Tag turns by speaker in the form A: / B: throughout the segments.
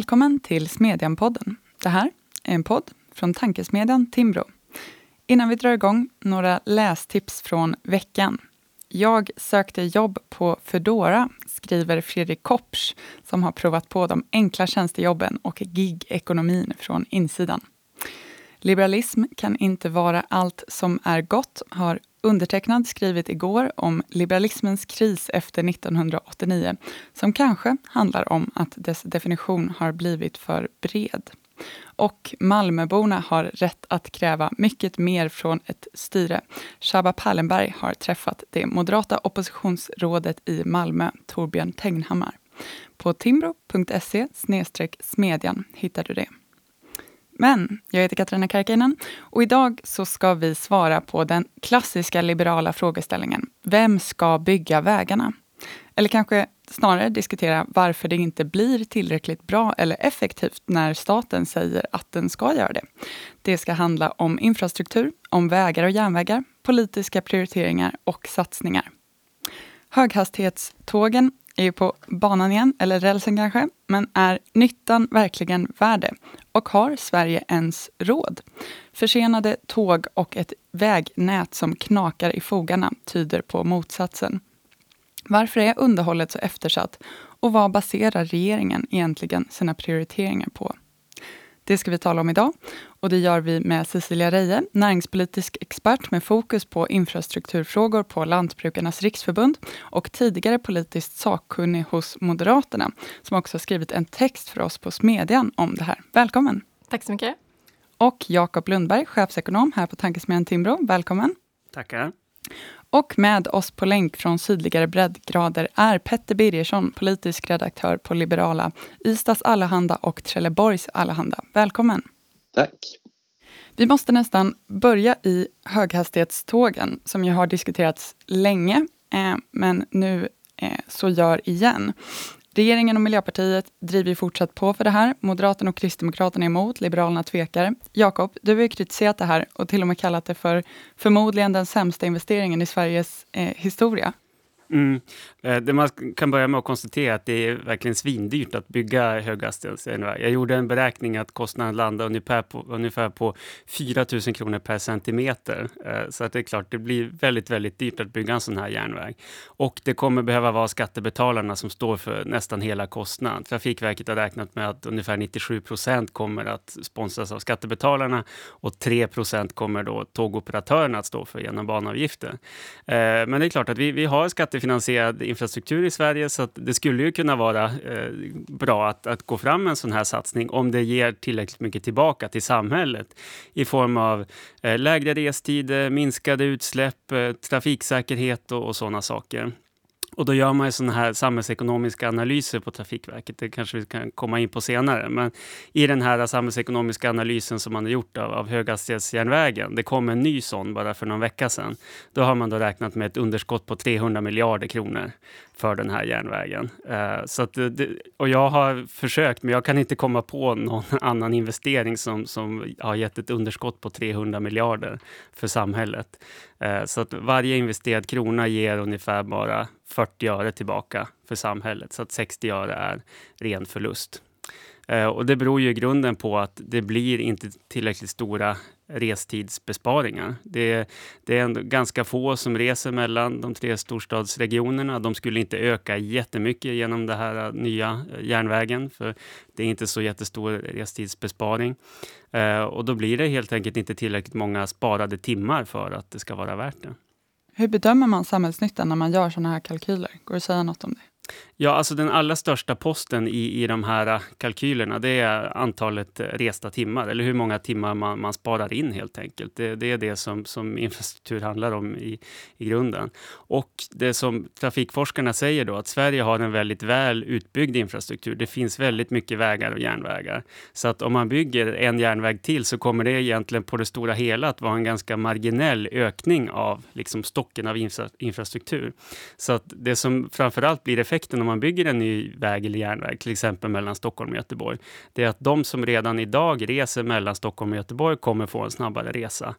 A: Välkommen till Smedjan-podden. Det här är en podd från tankesmedjan Timbro. Innan vi drar igång, några lästips från veckan. Jag sökte jobb på Fedora, skriver Fredrik Kopsch, som har provat på de enkla tjänstejobben och gig-ekonomin från insidan. Liberalism kan inte vara allt som är gott, har undertecknad skrivit igår om liberalismens kris efter 1989, som kanske handlar om att dess definition har blivit för bred. Och Malmöborna har rätt att kräva mycket mer från ett styre. Shaba Pallenberg har träffat det moderata oppositionsrådet i Malmö, Torbjörn Tegnhammar. På timbro.se smedjan hittar du det. Men jag heter Katarina Karkiainen och idag så ska vi svara på den klassiska liberala frågeställningen. Vem ska bygga vägarna? Eller kanske snarare diskutera varför det inte blir tillräckligt bra eller effektivt när staten säger att den ska göra det. Det ska handla om infrastruktur, om vägar och järnvägar, politiska prioriteringar och satsningar. Höghastighetstågen är ju på banan igen, eller rälsen kanske, men är nyttan verkligen värd det? Och har Sverige ens råd? Försenade tåg och ett vägnät som knakar i fogarna tyder på motsatsen. Varför är underhållet så eftersatt och vad baserar regeringen egentligen sina prioriteringar på? Det ska vi tala om idag och det gör vi med Cecilia Reje, näringspolitisk expert med fokus på infrastrukturfrågor på Lantbrukarnas riksförbund och tidigare politiskt sakkunnig hos Moderaterna, som också har skrivit en text för oss på Smedjan om det här. Välkommen!
B: Tack så mycket.
A: Och Jakob Lundberg, chefsekonom här på Tankesmedjan Timbro. Välkommen!
C: Tackar.
A: Och med oss på länk från sydligare breddgrader är Petter Birgersson, politisk redaktör på Liberala, Ystads Allehanda och Trelleborgs Allehanda. Välkommen!
D: Tack!
A: Vi måste nästan börja i höghastighetstågen, som ju har diskuterats länge, eh, men nu eh, så gör igen. Regeringen och Miljöpartiet driver fortsatt på för det här. Moderaterna och Kristdemokraterna är emot, Liberalerna tvekar. Jakob, du har ju kritiserat det här och till och med kallat det för förmodligen den sämsta investeringen i Sveriges eh, historia.
C: Mm. Eh, det man kan börja med att konstatera att det är verkligen svindyrt att bygga höghastighetsjärnväg. Jag gjorde en beräkning att kostnaden landar ungefär på, ungefär på 4 000 kronor per centimeter. Eh, så att det är klart, det blir väldigt, väldigt dyrt att bygga en sån här järnväg. Och det kommer behöva vara skattebetalarna som står för nästan hela kostnaden. Trafikverket har räknat med att ungefär 97 procent kommer att sponsras av skattebetalarna och 3 procent kommer då tågoperatörerna att stå för genom banavgifter. Eh, men det är klart att vi, vi har skatte skattefinansierad infrastruktur i Sverige, så det skulle ju kunna vara eh, bra att, att gå fram med en sån här satsning om det ger tillräckligt mycket tillbaka till samhället i form av eh, lägre restider, minskade utsläpp, eh, trafiksäkerhet och, och sådana saker. Och då gör man ju sådana här samhällsekonomiska analyser på Trafikverket. Det kanske vi kan komma in på senare. Men i den här samhällsekonomiska analysen som man har gjort av, av höghastighetsjärnvägen, det kom en ny sån bara för någon vecka sedan. Då har man då räknat med ett underskott på 300 miljarder kronor för den här järnvägen. Uh, så att det, och jag har försökt, men jag kan inte komma på någon annan investering som, som har gett ett underskott på 300 miljarder för samhället. Uh, så att varje investerad krona ger ungefär bara 40 öre tillbaka för samhället, så att 60 öre är ren förlust. Eh, och det beror ju i grunden på att det blir inte tillräckligt stora restidsbesparingar. Det, det är ändå ganska få som reser mellan de tre storstadsregionerna. De skulle inte öka jättemycket genom den här eh, nya eh, järnvägen, för det är inte så jättestor restidsbesparing. Eh, och då blir det helt enkelt inte tillräckligt många sparade timmar för att det ska vara värt det.
A: Hur bedömer man samhällsnyttan när man gör sådana här kalkyler? Går det att säga något om det?
C: Ja, alltså den allra största posten i, i de här äh, kalkylerna, det är antalet äh, resta timmar, eller hur många timmar man, man sparar in helt enkelt. Det, det är det som, som infrastruktur handlar om i, i grunden. Och det som trafikforskarna säger då, att Sverige har en väldigt väl utbyggd infrastruktur. Det finns väldigt mycket vägar och järnvägar. Så att om man bygger en järnväg till så kommer det egentligen på det stora hela att vara en ganska marginell ökning av liksom stocken av infra, infrastruktur. Så att det som framförallt blir effekten om man bygger en ny väg eller järnväg, till exempel mellan Stockholm och Göteborg, det är att de som redan idag reser mellan Stockholm och Göteborg kommer få en snabbare resa.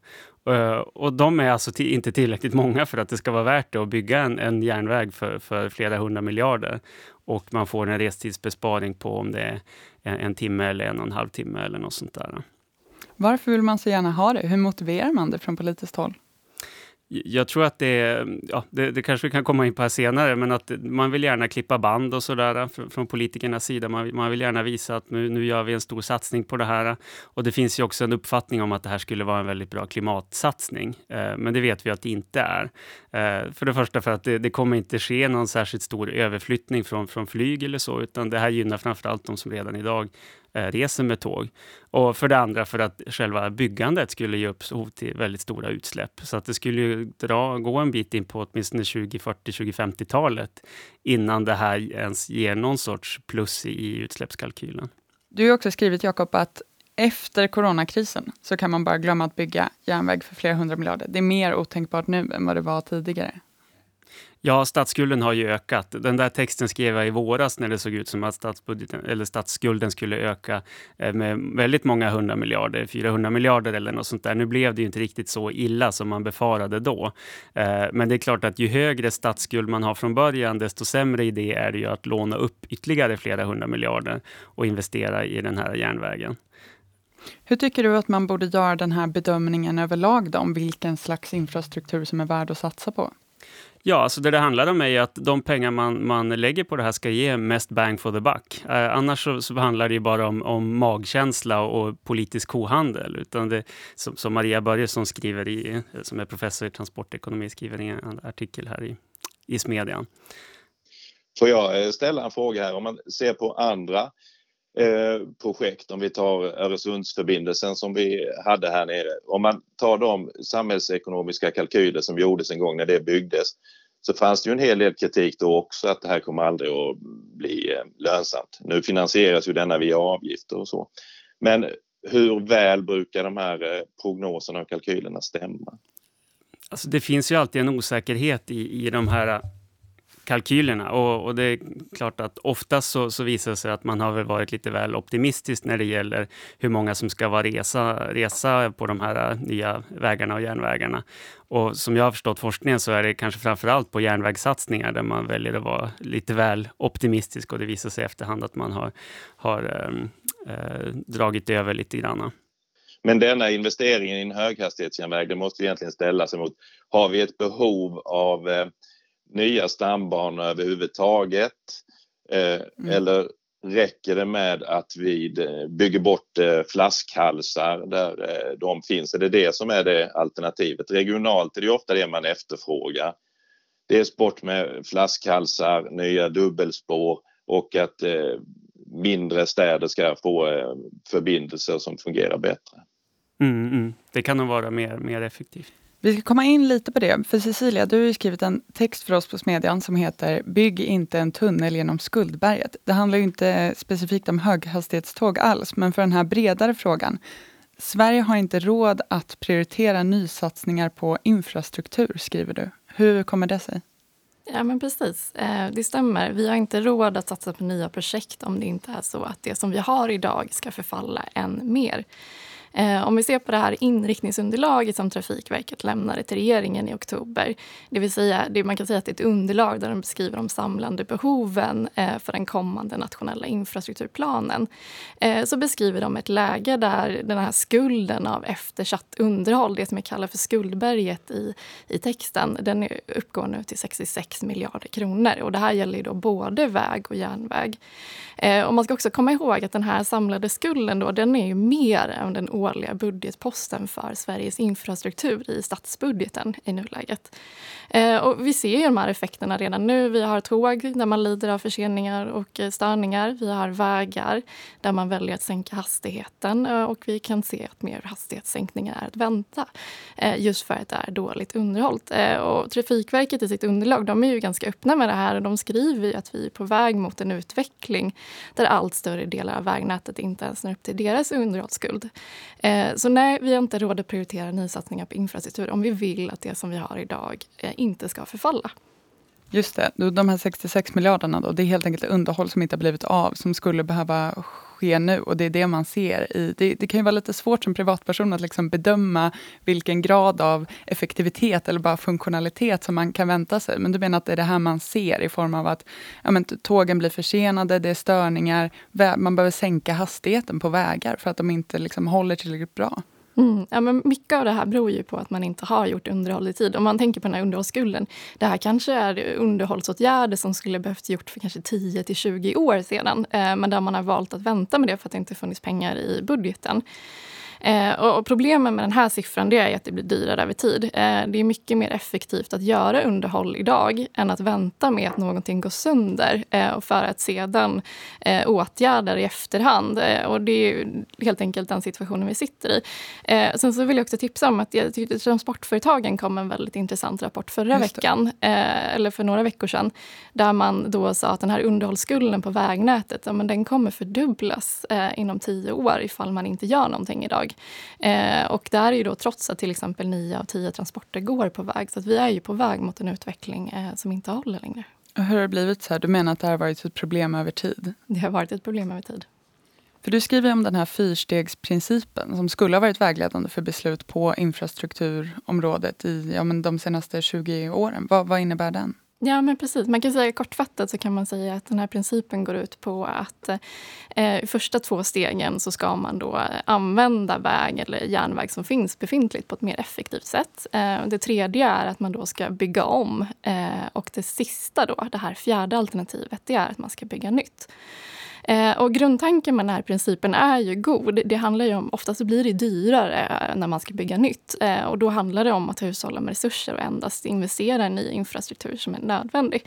C: Uh, och de är alltså inte tillräckligt många för att det ska vara värt det att bygga en, en järnväg för, för flera hundra miljarder. Och man får en restidsbesparing på om det är en, en timme eller en och en halv timme eller något sånt där.
A: Varför vill man så gärna ha det? Hur motiverar man det från politiskt håll?
C: Jag tror att det, ja, det, det, kanske vi kan komma in på här senare, men att man vill gärna klippa band och sådär eh, från politikernas sida. Man, man, vill gärna visa att nu, nu gör vi en stor satsning på det här. Och det finns ju också en uppfattning om att det här skulle vara en väldigt bra klimatsatsning. Eh, men det vet vi att det inte är. Eh, för det första för att det, det, kommer inte ske någon särskilt stor överflyttning från, från flyg eller så, utan det här gynnar framför allt de som redan idag Eh, reser med tåg. Och för det andra för att själva byggandet skulle ge upphov till väldigt stora utsläpp. Så att det skulle ju dra, gå en bit in på åtminstone 2040, 2050-talet innan det här ens ger någon sorts plus i utsläppskalkylen.
A: Du har också skrivit, Jakob, att efter coronakrisen så kan man bara glömma att bygga järnväg för flera hundra miljarder. Det är mer otänkbart nu än vad det var tidigare.
C: Ja, statsskulden har ju ökat. Den där texten skrev jag i våras när det såg ut som att statsbudgeten, eller statsskulden skulle öka eh, med väldigt många hundra miljarder, 400 miljarder eller något sånt där. Nu blev det ju inte riktigt så illa som man befarade då. Eh, men det är klart att ju högre statsskuld man har från början, desto sämre idé är det ju att låna upp ytterligare flera hundra miljarder och investera i den här järnvägen.
A: Hur tycker du att man borde göra den här bedömningen överlag då, om vilken slags infrastruktur som är värd att satsa på?
C: Ja, alltså det det handlar om är att de pengar man, man lägger på det här ska ge mest bang for the buck. Eh, annars så, så, handlar det ju bara om, om magkänsla och politisk kohandel. Utan det, som, som Maria Börjesson skriver, i, som är professor i transportekonomi, skriver i en artikel här i, i Smedjan.
B: Får jag eh, ställa en fråga här? Om man ser på andra Eh, projekt, om vi tar Öresundsförbindelsen som vi hade här nere. Om man tar de samhällsekonomiska kalkyler som gjordes en gång när det byggdes så fanns det ju en hel del kritik då också att det här kommer aldrig att bli eh, lönsamt. Nu finansieras ju denna via avgifter och så. Men hur väl brukar de här eh, prognoserna och kalkylerna stämma?
C: Alltså det finns ju alltid en osäkerhet i, i de här kalkylerna. Och, och, det är klart att oftast så, så visar det sig att man har väl varit lite väl optimistisk när det gäller hur många som ska vara resa, resa på de här äh, nya vägarna och järnvägarna. Och som jag har förstått forskningen så är det kanske framför allt på järnvägssatsningar där man väljer att vara lite väl optimistisk och det visar sig i efterhand att man har, har ähm, äh, dragit över lite grann.
B: Men denna investeringen i en höghastighetsjärnväg, det måste egentligen ställas emot, har vi ett behov av eh, nya stambanor överhuvudtaget? Eh, mm. Eller räcker det med att vi bygger bort eh, flaskhalsar där eh, de finns? Är det det som är det alternativet? Regionalt är det ofta det man efterfrågar. Dels bort med flaskhalsar, nya dubbelspår och att mindre städer ska få förbindelser som fungerar bättre.
C: Mm, mm. Det kan nog vara mer, mer effektivt.
A: Vi ska komma in lite på det, för Cecilia, du har skrivit en text för oss på Smedjan som heter Bygg inte en tunnel genom Skuldberget. Det handlar ju inte specifikt om höghastighetståg alls, men för den här bredare frågan. Sverige har inte råd att prioritera nysatsningar på infrastruktur, skriver du. Hur kommer det sig?
D: Ja, men precis. Eh, det stämmer. Vi har inte råd att satsa på nya projekt om det inte är så att det som vi har idag ska förfalla än mer. Eh, om vi ser på det här inriktningsunderlaget som Trafikverket lämnade till regeringen i oktober. Det vill säga, det man kan säga att det är ett underlag där de beskriver de samlande behoven eh, för den kommande nationella infrastrukturplanen. Eh, så beskriver de ett läge där den här skulden av eftersatt underhåll, det som är kallar för skuldberget i, i texten, den uppgår nu till 66 miljarder kronor. Och det här gäller ju då både väg och järnväg. Eh, och man ska också komma ihåg att den här samlade skulden då, den är ju mer än den årliga budgetposten för Sveriges infrastruktur i statsbudgeten i nuläget. Eh, och vi ser ju de här effekterna redan nu. Vi har tåg där man lider av förseningar och eh, störningar. Vi har vägar där man väljer att sänka hastigheten eh, och vi kan se att mer hastighetssänkningar är att vänta eh, just för att det är dåligt underhållt. Eh, och Trafikverket i sitt underlag de är ju ganska öppna med det här och de skriver att vi är på väg mot en utveckling där allt större delar av vägnätet inte ens når upp till deras underhållsskuld. Eh, så nej, vi har inte råd att prioritera nysatsningar på infrastruktur om vi vill att det som vi har idag eh, inte ska förfalla.
A: Just det, de här 66 miljarderna då, det är helt enkelt underhåll som inte har blivit av, som skulle behöva ske nu. Och det är det man ser i... Det, det kan ju vara lite svårt som privatperson att liksom bedöma vilken grad av effektivitet eller bara funktionalitet som man kan vänta sig. Men du menar att det är det här man ser i form av att ja, men, tågen blir försenade, det är störningar, man behöver sänka hastigheten på vägar för att de inte liksom håller tillräckligt bra.
D: Mm. Ja, men mycket av det här beror ju på att man inte har gjort underhåll i tid. Om man tänker på den här underhållsskulden. Det här kanske är underhållsåtgärder som skulle behövt gjort för kanske 10 till 20 år sedan. Eh, men där man har valt att vänta med det för att det inte funnits pengar i budgeten. Eh, och problemet med den här siffran det är att det blir dyrare över tid. Eh, det är mycket mer effektivt att göra underhåll idag än att vänta med att någonting går sönder eh, för att sedan eh, åtgärda det i efterhand. Eh, och det är helt enkelt den situationen vi sitter i. Eh, sen så vill jag också tipsa om att jag tyckte Transportföretagen kom en väldigt intressant rapport förra veckan, eh, eller för några veckor sedan, där man då sa att den här underhållsskulden på vägnätet, ja, men den kommer fördubblas inom tio år ifall man inte gör någonting idag. Eh, och det är ju då trots att till exempel nio av tio transporter går på väg. Så att vi är ju på väg mot en utveckling eh, som inte håller längre.
A: Och hur har det blivit så här? Du menar att det har varit ett problem över tid?
D: Det har varit ett problem över tid.
A: För du skriver om den här fyrstegsprincipen som skulle ha varit vägledande för beslut på infrastrukturområdet i ja, men de senaste 20 åren. Vad, vad innebär den?
D: Ja, men precis. Man kan säga kortfattat så kan man säga att den här principen går ut på att eh, i första två stegen så ska man då eh, använda väg eller järnväg som finns befintligt på ett mer effektivt sätt. Eh, det tredje är att man då ska bygga om eh, och det sista då, det här fjärde alternativet, det är att man ska bygga nytt. Eh, och grundtanken med den här principen är ju god. Det handlar ju om, oftast blir det dyrare när man ska bygga nytt. Eh, och då handlar det om att hushålla med resurser och endast investera i ny infrastruktur som är nödvändig.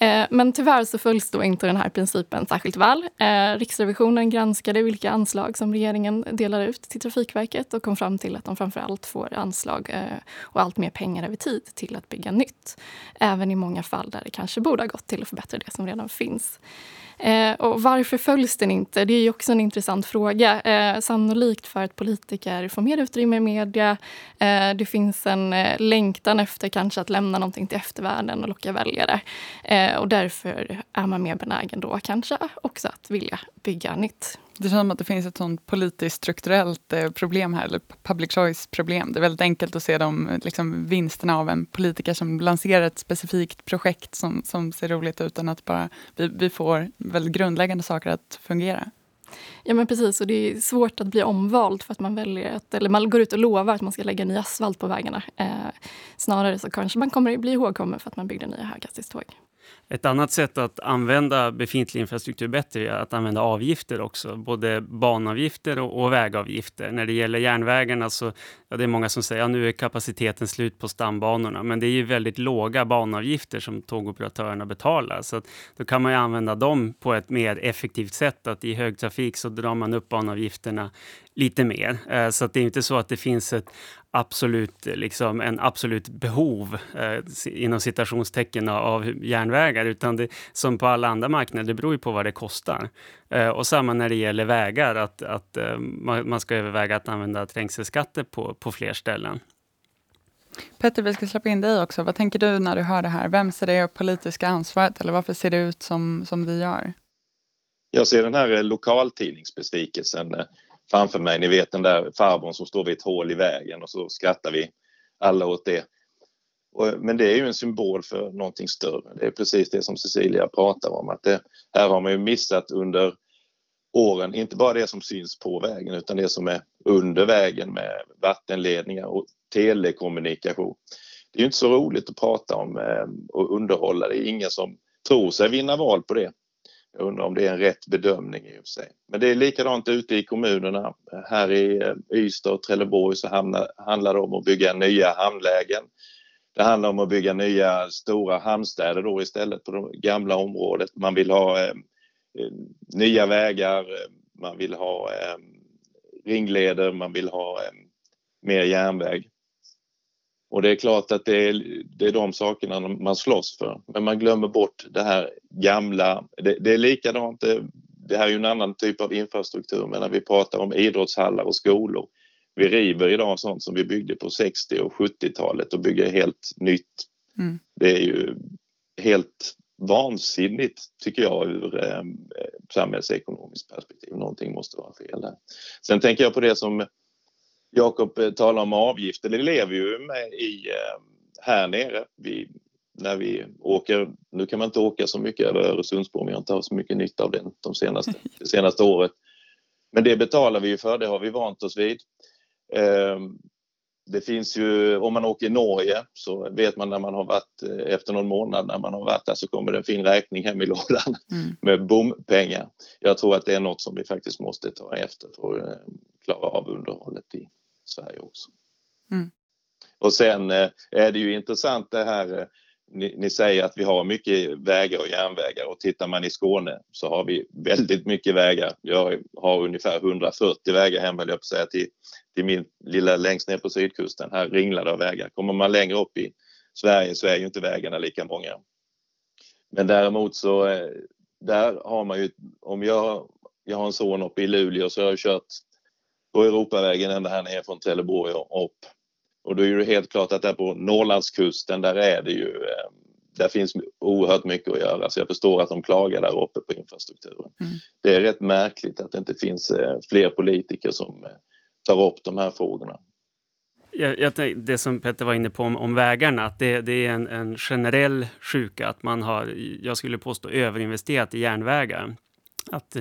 D: Eh, men tyvärr så följs då inte den här principen särskilt väl. Eh, Riksrevisionen granskade vilka anslag som regeringen delar ut till Trafikverket och kom fram till att de framför allt får anslag eh, och allt mer pengar över tid till att bygga nytt. Även i många fall där det kanske borde ha gått till att förbättra det som redan finns. Eh, och varför följs den inte? Det är också en intressant fråga. Eh, sannolikt för att politiker får mer utrymme i media. Eh, det finns en eh, längtan efter kanske att lämna någonting till eftervärlden och locka väljare. Eh, och därför är man mer benägen då kanske också att vilja bygga nytt.
A: Det känns som att det finns ett sånt politiskt strukturellt eh, problem här, eller public choice-problem. Det är väldigt enkelt att se de liksom, vinsterna av en politiker som lanserar ett specifikt projekt som, som ser roligt ut, utan att bara vi, vi får väldigt grundläggande saker att fungera.
D: Ja men precis, och det är svårt att bli omvald för att man väljer att, eller man går ut och lovar att man ska lägga ny asfalt på vägarna. Eh, snarare så kanske man kommer att bli ihågkommen för att man byggde nya höghastighetståg.
C: Ett annat sätt att använda befintlig infrastruktur bättre är att använda avgifter också, både banavgifter och, och vägavgifter. När det gäller järnvägarna så ja, det är många som säger att ja, nu är kapaciteten slut på stambanorna, men det är ju väldigt låga banavgifter som tågoperatörerna betalar, så att, då kan man ju använda dem på ett mer effektivt sätt. Att i högtrafik så drar man upp banavgifterna lite mer. Eh, så att det är inte så att det finns ett absolut, liksom, en absolut behov eh, inom citationstecken av järnvägar, utan det, som på alla andra marknader, det beror ju på vad det kostar. Eh, och samma när det gäller vägar, att, att eh, man, man, ska överväga att använda trängselskatter på, på fler ställen.
A: Petter, vi ska släppa in dig också. Vad tänker du när du hör det här? Vem ser det politiska ansvaret eller varför ser det ut som, som det gör?
B: Jag ser den här lokaltidningsbesvikelsen framför mig. Ni vet den där farbrorn som står vid ett hål i vägen och så skrattar vi alla åt det. Men det är ju en symbol för någonting större. Det är precis det som Cecilia pratar om. Att det, här har man ju missat under åren, inte bara det som syns på vägen utan det som är under vägen med vattenledningar och telekommunikation. Det är ju inte så roligt att prata om eh, och underhålla. Det är ingen som tror sig vinna val på det. Jag undrar om det är en rätt bedömning i och för sig. Men det är likadant ute i kommunerna. Här i eh, Ystad och Trelleborg så handlar det om att bygga nya hamnlägen. Det handlar om att bygga nya stora hamnstäder då istället på det gamla området. Man vill ha eh, eh nya vägar, eh, man vill ha eh, ringleder, man vill ha eh, mer järnväg. Och det är klart att det är, det är de sakerna man slåss för. Men man glömmer bort det här gamla. Det, det är likadant, det, det här är ju en annan typ av infrastruktur, men när vi pratar om idrottshallar och skolor. Vi river idag sånt som vi byggde på 60 och 70-talet och bygger helt nytt. Mm. Det är ju helt vansinnigt tycker jag ur eh, samhällsekonomiskt perspektiv. Någonting måste vara fel där. Sen tänker jag på det som Jakob eh, talar om avgifter. Det lever ju med i eh, här nere. Vi, när vi åker, nu kan man inte åka så mycket över Öresundsbron, vi har inte haft så mycket nytta av den de senaste, det senaste året. Men det betalar vi ju för, det har vi vant oss vid. Det finns ju, om man åker i Norge så vet man när man har varit, eh, efter någon månad när man har varit där så kommer det en fin räkning hem i lådan mm. med bompengar. Jag tror att det är något som vi faktiskt måste ta efter för att eh, klara av underhållet i Sverige också. Mm. Och sen eh, är det ju intressant det här ni, ni, säger att vi har mycket vägar och järnvägar och tittar man i Skåne så har vi väldigt mycket vägar. Jag har ungefär 140 vägar hem, jag på säga, till, till min lilla längst ner på sydkusten. Här ringlar det av vägar. Kommer man längre upp i Sverige så är ju inte vägarna lika många. Men däremot så eh, där har man ju, om jag, jag har en son uppe i Luleå så har jag kört på Europavägen ända här ner från Trelleborg och upp och då är det helt klart att där på Norrlandskusten där är det ju eh, där finns oerhört mycket att göra så jag förstår att de klagar där uppe på infrastrukturen. Mm. Det är rätt märkligt att det inte finns eh, fler politiker som eh, tar upp de här frågorna.
C: Jag, jag, det som Petter var inne på om, om vägarna, att det, det är en, en, generell sjuka att man har, jag skulle påstå, överinvesterat i järnvägar att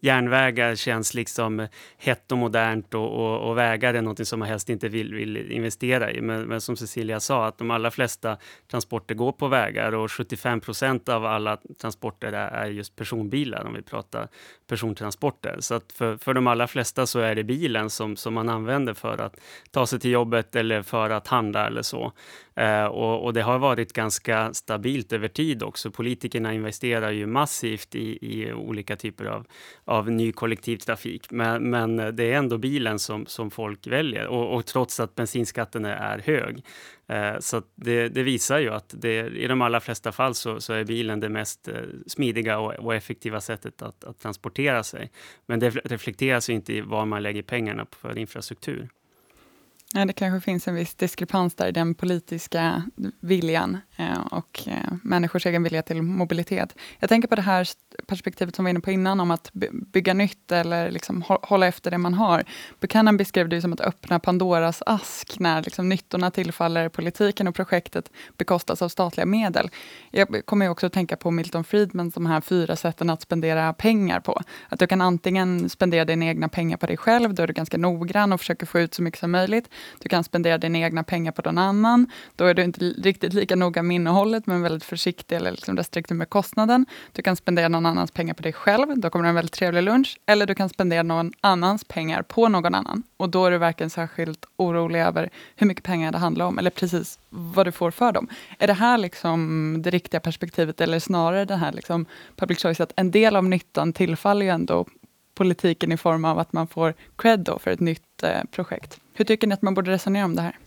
C: järnvägar känns liksom hett och modernt och, och, och, vägar är något som man helst inte vill, vill investera i. Men, men, som Cecilia sa, att de allra flesta transporter går på vägar och 75 procent av alla transporter är, är, just personbilar om vi pratar persontransporter. Så att för, för de allra flesta så är det bilen som, som man använder för att ta sig till jobbet eller för att handla eller så. Eh, och, och, det har varit ganska stabilt över tid också. Politikerna investerar ju massivt i, i olika typer av, av ny kollektivtrafik. Men, men det är ändå bilen som, som folk väljer och, och trots att bensinskatten är hög. Eh, så det, det, visar ju att det, i de allra flesta fall så, så är bilen det mest eh, smidiga och, och effektiva sättet att, att, transportera sig. Men det reflekteras inte i var man lägger pengarna för infrastruktur.
A: Ja, det kanske finns en viss diskrepans där i den politiska viljan eh, och eh, människors egen vilja till mobilitet. Jag tänker på det här perspektivet som vi var inne på innan, om att bygga nytt eller liksom hålla efter det man har. Buchanan beskrev det som att öppna Pandoras ask, när liksom nyttorna tillfaller politiken och projektet bekostas av statliga medel. Jag kommer också att tänka på Milton Friedmans de här fyra sätten att spendera pengar på. Att du kan antingen spendera dina egna pengar på dig själv, då är du ganska noggrann och försöker få ut så mycket som möjligt. Du kan spendera dina egna pengar på någon annan. Då är du inte riktigt lika noga med innehållet, men väldigt försiktig eller liksom restriktiv med kostnaden. Du kan spendera någon annans pengar på dig själv. Då kommer det en väldigt trevlig lunch. Eller du kan spendera någon annans pengar på någon annan. Och då är du varken särskilt orolig över hur mycket pengar det handlar om, eller precis vad du får för dem. Är det här liksom det riktiga perspektivet, eller snarare det här liksom public choice, att en del av nyttan tillfaller ju ändå politiken i form av att man får cred för ett nytt eh, projekt. Hur tycker ni att man borde resonera om det här?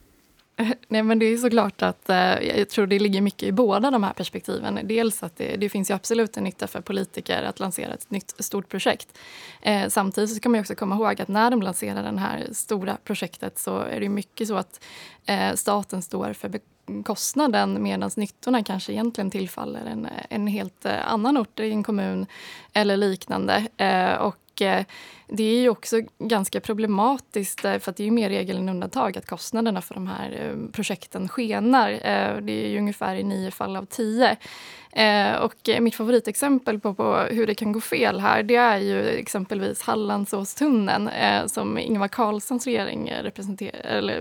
D: Eh, nej, men det är såklart att eh, jag tror det ligger mycket i båda de här perspektiven. Dels att det, det finns ju absolut en nytta för politiker att lansera ett nytt stort projekt. Eh, samtidigt så ska man också komma ihåg att när de lanserar det här stora projektet så är det mycket så att eh, staten står för kostnaden medan nyttorna kanske egentligen tillfaller en, en helt eh, annan ort i en kommun eller liknande. Eh, och och eh, det är ju också ganska problematiskt eh, för att det är mer regel än undantag att kostnaderna för de här eh, projekten skenar. Det är ju ungefär i nio fall av tio. Och mitt favoritexempel på, på hur det kan gå fel här det är ju exempelvis Hallandsåstunneln som Ingvar Carlssons regering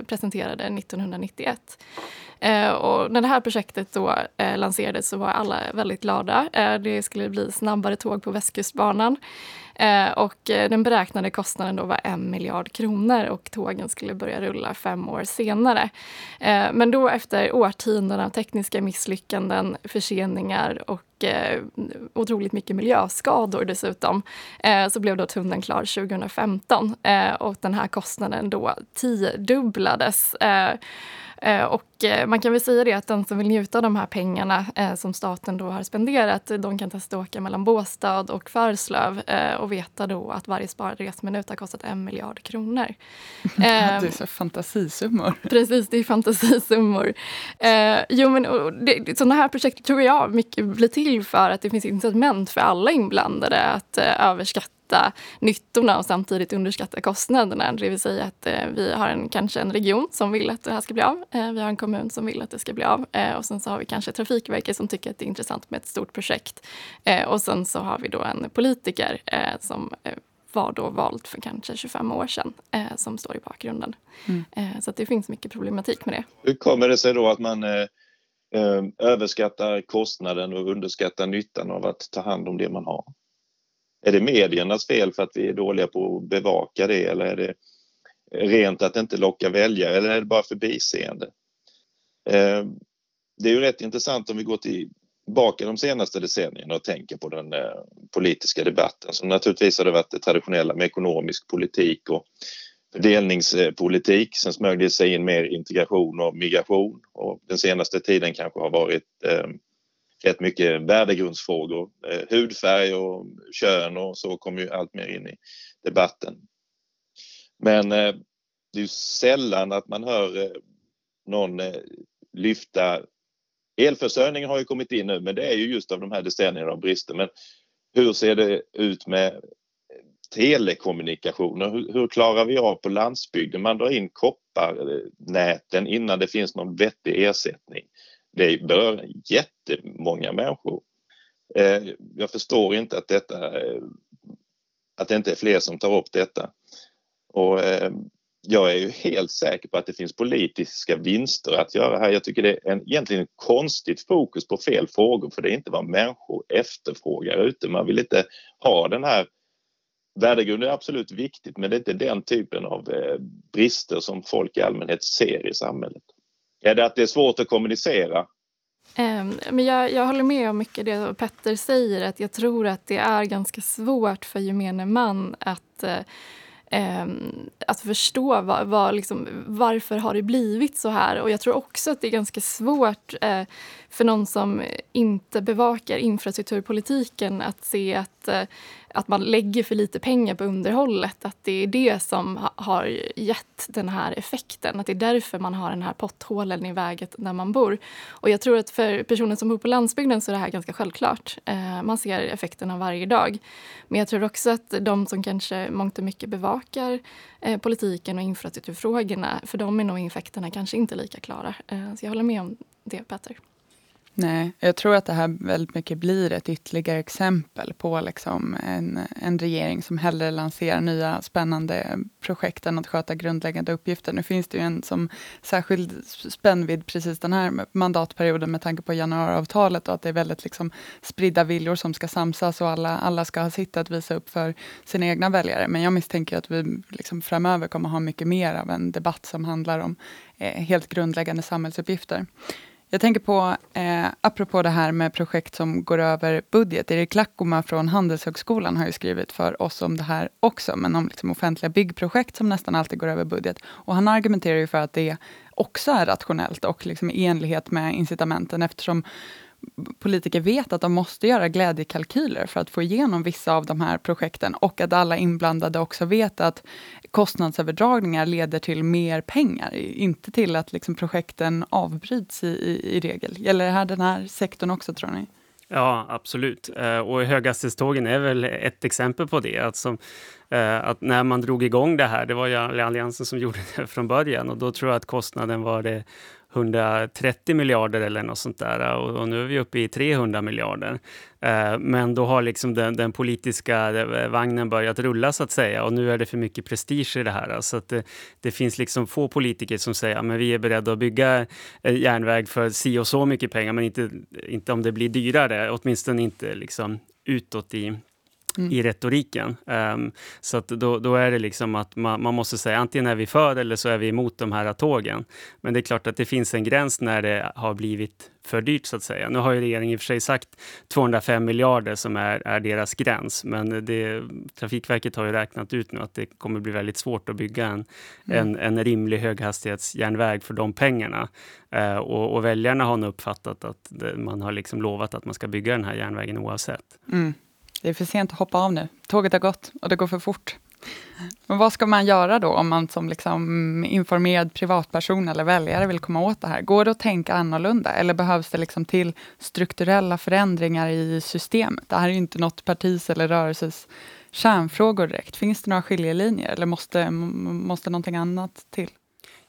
D: presenterade 1991. Eh, och när det här projektet då eh, lanserades så var alla väldigt glada. Eh, det skulle bli snabbare tåg på Västkustbanan. Eh, och den beräknade kostnaden då var en miljard kronor och tågen skulle börja rulla fem år senare. Eh, men då efter årtionden av tekniska misslyckanden, förseningar och eh, otroligt mycket miljöskador dessutom, eh, så blev då tunneln klar 2015 eh, och den här kostnaden då tiodubblades. Eh, och man kan väl säga det att den som vill njuta av de här pengarna eh, som staten då har spenderat, de kan testa åka mellan Båstad och Förslöv eh, och veta då att varje sparad resminut har kostat en miljard kronor.
A: det är så fantasisummor.
D: Precis, det är fantasisummor. Eh, jo, men det, sådana här projekt tror jag mycket blir till för att det finns incitament för alla inblandade att eh, överskatta nyttorna och samtidigt underskatta kostnaderna. Det vill säga att eh, vi har en, kanske en region som vill att det här ska bli av. Eh, vi har en kommun som vill att det ska bli av. Eh, och sen så har vi kanske Trafikverket som tycker att det är intressant med ett stort projekt. Eh, och sen så har vi då en politiker eh, som eh, var då vald för kanske 25 år sedan eh, som står i bakgrunden. Mm. Eh, så det finns mycket problematik med det.
B: Hur kommer det sig då att man eh, överskattar kostnaden och underskattar nyttan av att ta hand om det man har? Är det mediernas fel för att vi är dåliga på att bevaka det eller är det rent att inte locka väljare eller är det bara förbiseende? Eh, det är ju rätt intressant om vi går tillbaka de senaste decennierna och tänker på den eh, politiska debatten som naturligtvis har det varit det traditionella med ekonomisk politik och fördelningspolitik. Sen smög det sig in mer integration och migration och den senaste tiden kanske har varit eh, rätt mycket värdegrundsfrågor. Eh, hudfärg och kön och så kommer ju allt mer in i debatten. Men eh, det är ju sällan att man hör eh, någon lyfta Elförsörjningen har ju kommit in nu, men det är ju just av de här decennierna av brister. Men hur ser det ut med telekommunikationer? Hur, hur, klarar vi av på landsbygden? Man drar in kopparnäten innan det finns någon vettig ersättning det berör jättemånga människor. Eh, jag förstår inte att detta eh, att det inte är fler som tar upp detta. Och eh, jag är ju helt säker på att det finns politiska vinster att göra här. Jag tycker det är en, egentligen ett konstigt fokus på fel frågor för det är inte vad människor efterfrågar ute. Man vill inte ha den här Värdegrunden är absolut viktigt men det är inte den typen av eh, brister som folk i allmänhet ser i samhället. Är det att det är svårt att kommunicera?
D: Um, men jag, jag håller med om mycket det Petter säger. Att jag tror att det är ganska svårt för gemene man att uh, Ehm, att förstå var, var liksom, varför har det blivit så här. Och Jag tror också att det är ganska svårt eh, för någon som inte bevakar infrastrukturpolitiken att se att eh, att man lägger för lite pengar på underhållet. Att det är det som har gett den här effekten. Att det är därför man har den här potthålen i vägen där man bor. Och jag tror att för personer som bor på landsbygden så är det här ganska självklart. Eh, man ser effekterna varje dag. Men jag tror också att de som kanske mångt och mycket bevakar eh, politiken och infrastrukturfrågorna, för dem är nog effekterna kanske inte lika klara. Eh, så jag håller med om det, Petter.
A: Nej, jag tror att det här väldigt mycket blir ett ytterligare exempel på liksom en, en regering som hellre lanserar nya spännande projekt än att sköta grundläggande uppgifter. Nu finns det ju en som särskild spännvidd precis den här mandatperioden med tanke på januariavtalet och att det är väldigt liksom spridda viljor som ska samsas och alla, alla ska ha sitt att visa upp för sina egna väljare. Men jag misstänker att vi liksom framöver kommer ha mycket mer av en debatt som handlar om eh, helt grundläggande samhällsuppgifter. Jag tänker på, eh, apropå det här med projekt som går över budget. Erik Lackoma från Handelshögskolan har ju skrivit för oss om det här också, men om liksom offentliga byggprojekt som nästan alltid går över budget. Och han argumenterar ju för att det också är rationellt och liksom i enlighet med incitamenten eftersom politiker vet att de måste göra glädjekalkyler för att få igenom vissa av de här projekten och att alla inblandade också vet att kostnadsöverdragningar leder till mer pengar, inte till att liksom projekten avbryts i, i, i regel. Gäller det här den här sektorn också tror ni?
C: Ja, absolut. Eh, och höghastighetstågen är väl ett exempel på det. Alltså, att när man drog igång det här, det var ju Alliansen som gjorde det från början och då tror jag att kostnaden var det 130 miljarder eller något sånt där och, och nu är vi uppe i 300 miljarder. Eh, men då har liksom den, den, politiska eh, vagnen börjat rulla så att säga och nu är det för mycket prestige i det här. Så att det, det finns liksom få politiker som säger att vi är beredda att bygga eh, järnväg för si och så mycket pengar men inte, inte om det blir dyrare, åtminstone inte liksom utåt i mm. i retoriken. Um, så då, då, är det liksom att man, man, måste säga antingen är vi för eller så är vi emot de här tågen. Men det är klart att det finns en gräns när det har blivit för dyrt så att säga. Nu har ju regeringen i och för sig sagt 205 miljarder som är, är deras gräns, men det, Trafikverket har ju räknat ut nu att det kommer bli väldigt svårt att bygga en, mm. en, en rimlig höghastighetsjärnväg för de pengarna. Uh, och, och, väljarna har nog uppfattat att det, man har liksom lovat att man ska bygga den här järnvägen oavsett.
A: Mm. Det är för sent att hoppa av nu. Tåget har gått och det går för fort. Men vad ska man göra då om man som liksom informerad privatperson eller väljare vill komma åt det här? Går det att tänka annorlunda eller behövs det liksom till strukturella förändringar i systemet? Det här är ju inte något partis eller rörelses kärnfrågor direkt. Finns det några skiljelinjer eller måste, måste någonting annat till?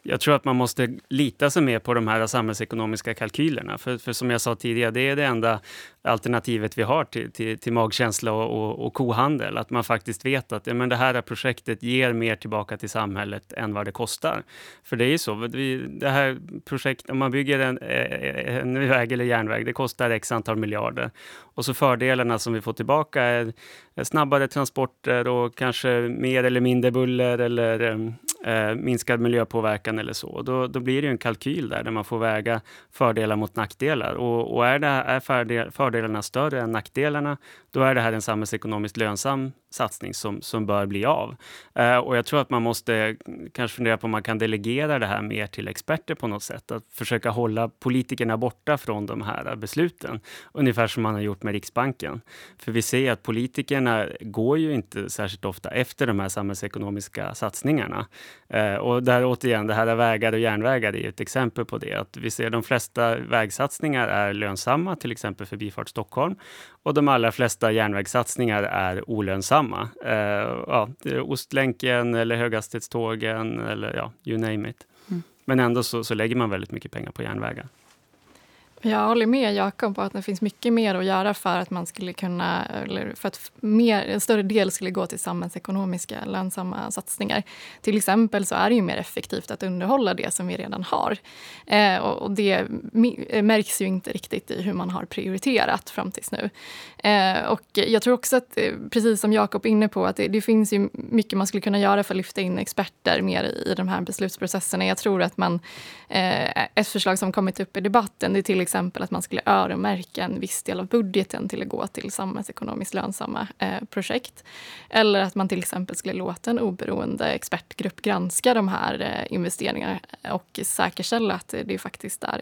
C: Jag tror att man måste lita sig mer på de här samhällsekonomiska kalkylerna. För, för som jag sa tidigare, det är det enda alternativet vi har till, till, till magkänsla och, och, och, kohandel. Att man faktiskt vet att ja, men det här projektet ger mer tillbaka till samhället än vad det kostar. För det är ju så, vi, det här projektet, om man bygger en, e, e, en väg eller järnväg, det kostar x antal miljarder. Och så fördelarna som vi får tillbaka är snabbare transporter och kanske mer eller mindre buller eller eh, minskad miljöpåverkan eller så. Då, då blir det en kalkyl där, där man får väga fördelar mot nackdelar. Och, och är, det, är fördelarna större än nackdelarna, då är det här en samhällsekonomiskt lönsam satsning som, som bör bli av. Eh, och jag tror att man måste kanske fundera på om man kan delegera det här mer till experter på något sätt. Att försöka hålla politikerna borta från de här besluten. Ungefär som man har gjort med Riksbanken. För vi ser att politikerna går ju inte särskilt ofta efter de här samhällsekonomiska satsningarna. Eh, och där återigen, det här är vägar och järnvägar är ett exempel på det. Att vi ser de flesta vägsatsningar är lönsamma, till exempel Förbifart Stockholm. Och de allra flesta järnvägssatsningar är olönsamma. Eh, ja, Ostlänken eller höghastighetstågen eller ja, you name it. Mm. Men ändå så, så lägger man väldigt mycket pengar på järnvägar.
D: Jag håller med Jakob på att det finns mycket mer att göra för att man skulle kunna, eller för att mer, en större del skulle gå till samhällsekonomiska lönsamma satsningar. Till exempel så är det ju mer effektivt att underhålla det som vi redan har. Eh, och, och, det eh, märks ju inte riktigt i hur man har prioriterat fram tills nu. Eh, och jag tror också att, eh, precis som Jakob är inne på, att det, det, finns ju mycket man skulle kunna göra för att lyfta in experter mer i, i de här beslutsprocesserna. Jag tror att man, eh, ett förslag som kommit upp i debatten, det är till exempel att man skulle öronmärka en viss del av budgeten till att gå till samhällsekonomiskt lönsamma eh, projekt. Eller att man till exempel skulle låta en oberoende expertgrupp granska de här eh, investeringarna och säkerställa att det faktiskt är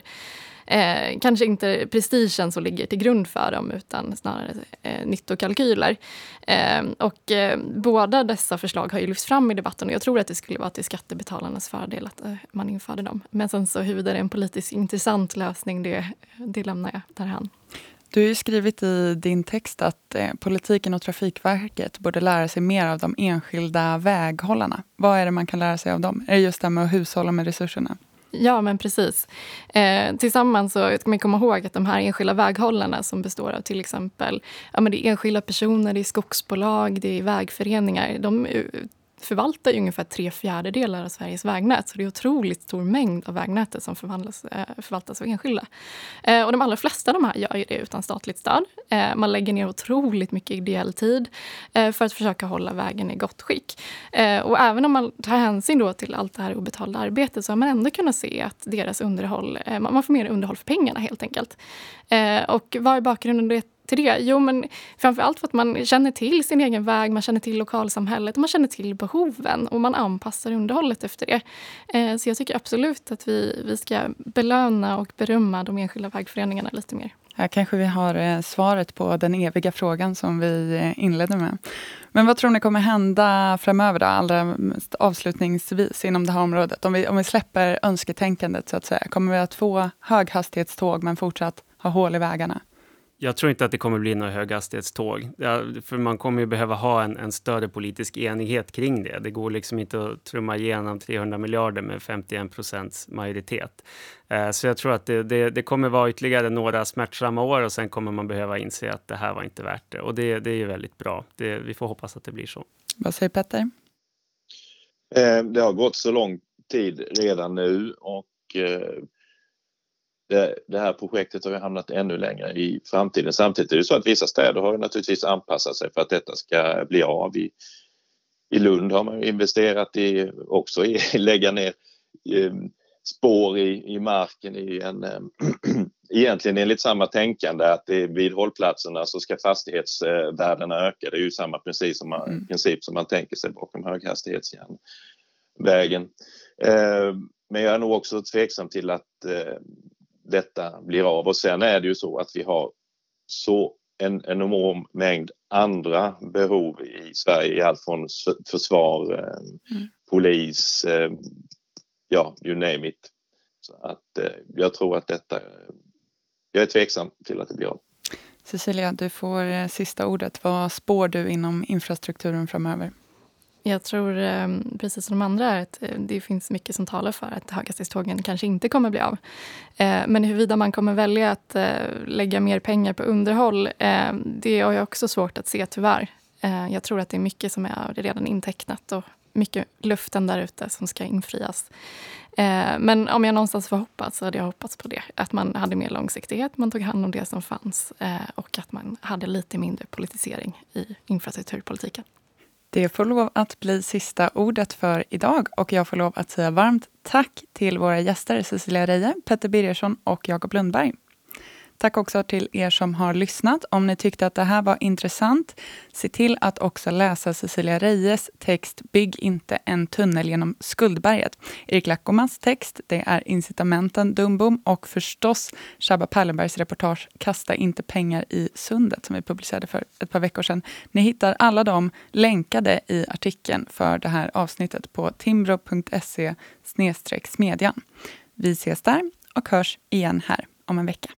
D: eh, kanske inte prestigen som ligger till grund för dem utan snarare eh, nyttokalkyler. Eh, och eh, båda dessa förslag har ju lyfts fram i debatten och jag tror att det skulle vara till skattebetalarnas fördel att eh, man införde dem. Men sen så huruvida det är en politiskt intressant lösning, det, det lämnar jag därhän.
A: Du har ju skrivit i din text att eh, politiken och Trafikverket borde lära sig mer av de enskilda väghållarna. Vad är det man kan lära sig av dem? Är det just det här med att hushålla med resurserna?
D: Ja, men precis. Eh, tillsammans så ska man komma ihåg att de här enskilda väghållarna som består av till exempel ja, men det är enskilda personer, det är skogsbolag, det är vägföreningar. De förvaltar ju ungefär tre fjärdedelar av Sveriges vägnät. Så det är otroligt stor mängd av vägnätet som förvandlas, eh, förvaltas av enskilda. Eh, och de allra flesta av de här gör ju det utan statligt stöd. Eh, man lägger ner otroligt mycket ideell tid för att försöka hålla vägen i gott skick. Och även om man tar hänsyn då till allt det här obetalda arbetet så har man ändå kunnat se att deras underhåll, man får mer underhåll för pengarna helt enkelt. Och vad är bakgrunden till det? Jo, men framförallt för att man känner till sin egen väg, man känner till lokalsamhället och man känner till behoven och man anpassar underhållet efter det. Eh, så jag tycker absolut att vi, vi ska belöna och berömma de enskilda vägföreningarna lite mer.
A: Här kanske vi har eh, svaret på den eviga frågan som vi eh, inledde med. Men vad tror ni kommer hända framöver då, allra avslutningsvis inom det här området? Om vi, om vi släpper önsketänkandet så att säga, kommer vi att få höghastighetståg men fortsatt ha hål i vägarna?
C: Jag tror inte att det kommer bli några höghastighetståg. Ja, för man kommer ju behöva ha en, en, större politisk enighet kring det. Det går liksom inte att trumma igenom 300 miljarder med 51 procents majoritet. Eh, så jag tror att det, det, det, kommer vara ytterligare några smärtsamma år och sen kommer man behöva inse att det här var inte värt det. Och det, det är ju väldigt bra. vi får hoppas att det blir så.
A: Vad säger Petter?
B: Eh, det har gått så lång tid redan nu och eh, det, det, här projektet har hamnat ännu längre i framtiden. Samtidigt är det så att vissa städer har naturligtvis anpassat sig för att detta ska bli av. I, i Lund har man investerat i, också i lägga ner eh, spår i, i marken i en, eh, egentligen enligt samma tänkande att det, vid hållplatserna så ska fastighetsvärdena öka. Det är ju samma princip som man, mm. princip som man tänker sig bakom höghastighetsjärnvägen. Eh, men jag är nog också tveksam till att eh, detta blir av och sen är det ju så att vi har så en enorm mängd andra behov i Sverige, i allt från försvar, eh, mm. polis, eh, ja, you name it. Så att eh, jag tror att detta, jag är tveksam till att det blir av.
A: Cecilia, du får sista ordet. Vad spår du inom infrastrukturen framöver?
D: Jag tror eh, precis som de andra att eh, det finns mycket som talar för att höghastighetstågen kanske inte kommer bli av. Eh, men huruvida man kommer välja att lägga mer pengar på underhåll, det har jag också svårt att se tyvärr. Jag tror att det är mycket som är redan intecknat och mycket luften där ute som ska infrias. Men om jag någonstans får hoppas så hade jag hoppats på det. Att man hade mer långsiktighet, man tog hand om det som fanns och att man hade lite mindre politisering i infrastrukturpolitiken.
A: Det får lov att bli sista ordet för idag och jag får lov att säga varmt tack till våra gäster Cecilia Reje, Petter Birgersson och Jakob Lundberg. Tack också till er som har lyssnat. Om ni tyckte att det här var intressant, se till att också läsa Cecilia Reyes text Bygg inte en tunnel genom skuldberget. Erik Lackomans text, det är Incitamenten Dumbom och förstås Shabba Pallenbergs reportage Kasta inte pengar i sundet som vi publicerade för ett par veckor sedan. Ni hittar alla dem länkade i artikeln för det här avsnittet på timbro.se smedjan. Vi ses där och hörs igen här om en vecka.